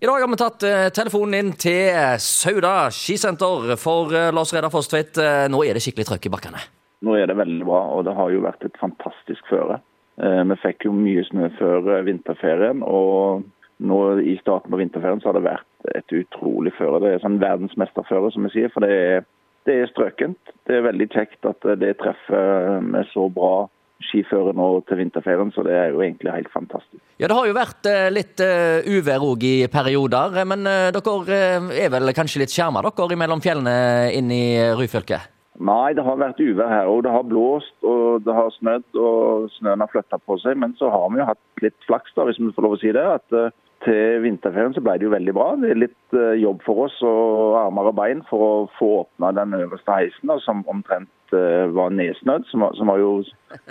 I dag har vi tatt eh, telefonen inn til Sauda skisenter for eh, Lars Reidar. Eh, nå er det skikkelig trøkk i bakkene. Nå er det veldig bra, og det har jo vært et fantastisk føre. Eh, Vi fikk jo mye snø før eh, vinterferien, og nå i starten på vinterferien så har det vært et utrolig føre. Det er sånn verdensmesterføre, som vi sier, for det er, det er strøkent. Det er veldig kjekt at eh, det treffer med så bra skiføre nå til vinterferien, så det er jo egentlig helt fantastisk. Ja, Det har jo vært eh, litt eh, uvær òg i perioder, eh, men dere er vel kanskje litt skjerma dere mellom fjellene inn i Ryfylke? Nei, det har vært uvær her, òg. det har blåst og det har snødd, og snøen har flytta på seg. Men så har vi jo hatt litt flaks, da, hvis vi får lov å si det. at til vinterferien så ble det jo veldig bra. Det er litt eh, jobb for oss og armer og bein for å få åpna den øverste heisen, som omtrent eh, var nedsnødd. Som, som har jo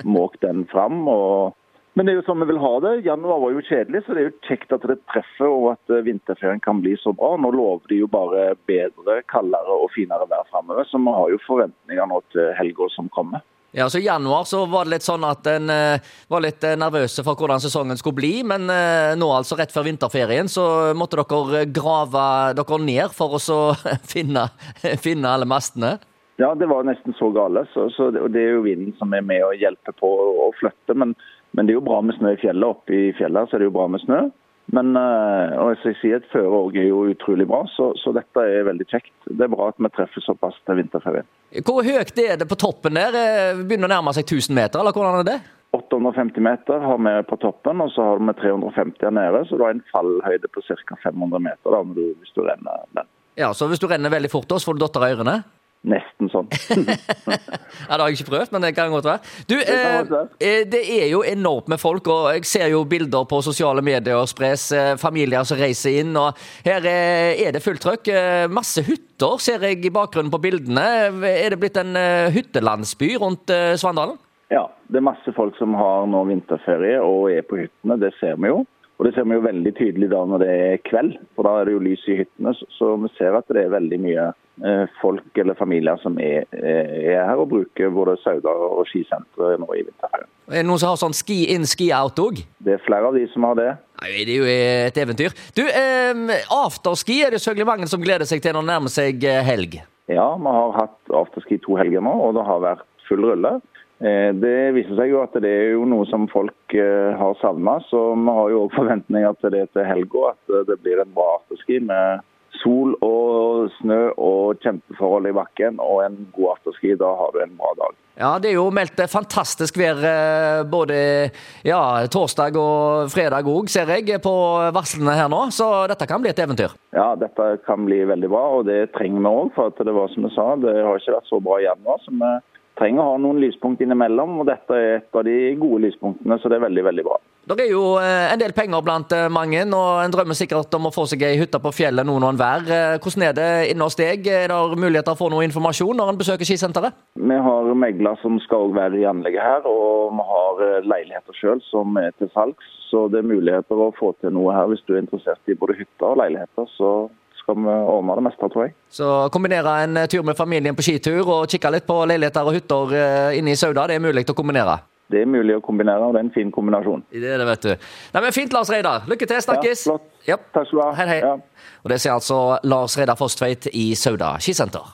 måkt den fram. og men det er jo sånn vi vil ha det. Januar var jo kjedelig, så det er jo kjekt at det treffer og at eh, vinterferien kan bli så bra. Nå lover de jo bare bedre, kaldere og finere vær framover, så vi har jo forventninger nå til helga som kommer. Ja, så I januar så var det litt sånn at en eh, var litt eh, nervøse for hvordan sesongen skulle bli, men eh, nå altså rett før vinterferien så måtte dere grave dere ned for å så finne, finne alle mastene. Ja, det var nesten så gale. Så, så det, og det er jo vinden som er med og hjelper på å, flytte. Men, men det er jo bra med snø i fjellet. Oppe i fjellet så er det jo bra med snø. Men eh, og jeg sier at føre òg er jo utrolig bra, så, så dette er veldig kjekt. Det er bra at vi treffer såpass til vinterferien. Hvor høyt er det på toppen der? Eh, Begynner å nærme seg 1000 meter, eller hvordan er det? 850 meter har vi på toppen, og så har vi 350 her nede. Så du har en fallhøyde på ca. 500 meter da, hvis du renner den. Ja, Så hvis du renner veldig fort, så får du dotter av ørene? Sånn. Ja, Det har jeg ikke prøvd, men det kan godt være. Du, eh, eh, Det er jo enormt med folk, og jeg ser jo bilder på sosiale medier spres. eh, Familier som reiser inn, og her eh, er det fullt trøkk. Masse hytter ser jeg i bakgrunnen på bildene. Er det blitt en hyttelandsby rundt Svandalen? Ja, det er masse folk som har nå vinterferie og er på hyttene. Det ser vi jo. Og det ser vi jo veldig tydelig da når det er kveld, for da er det jo lys i hyttene. Så, vi ser at det er veldig mye eh, folk eller familier som er, er er her og bruker både Sauda og skisenteret nå i vinterferien. Er det noen som har sånn ski in, ski out òg? Det er flere av de som har det. Nei, Det er jo et eventyr. Du, eh, afterski er det mange som gleder seg til når det nærmer seg eh, helg. Ja, vi har hatt afterski to helger nå, og det har vært full rulle. Eh, Det viser seg jo at det er jo noe som folk eh, har savna, så vi har jo òg forventninger til det til helga. At eh, det blir en bra afterski med sol og snø og kjempeforhold i bakken og en god afterski. Da har du en bra dag. Ja, det er jo meldt fantastisk vær både ja, torsdag og fredag òg, ser jeg, på varslene her nå. Så dette kan bli et eventyr. Ja, dette kan bli veldig bra, og det trenger vi òg. For det var som jeg sa, det har ikke vært så bra hjemme, januar. så vi trenger å ha noen lyspunkt innimellom, og dette er et av de gode lyspunktene, så det er veldig, veldig bra. Det er jo eh, en del penger blant eh, mange, og en drømmer sikkert om å få seg ei hytte på fjellet noen og enhver. vær. Hvordan er det inne hos deg? Er det muligheter for noe informasjon når en besøker skisenteret? Vi har megler som skal være i anlegget her, og vi har eh, leiligheter sjøl som er til salgs. Så det er muligheter å få til noe her hvis du er interessert i både hytter og leiligheter. Så skal ordner det meste, tror jeg. Så kombinere en eh, tur med familien på skitur og kikke litt på leiligheter og hytter eh, inne i Sauda, det er mulig å kombinere? Det er mulig å kombinere, og det er en fin kombinasjon. Det er det, vet du. Nei, men Fint, Lars Reidar. Lykke til. Snakkes. Ja, flott. Yep. Takk skal du ha. Hei, hei. Ja. Og Det sier altså Lars Reidar Fosstveit i Sauda skisenter.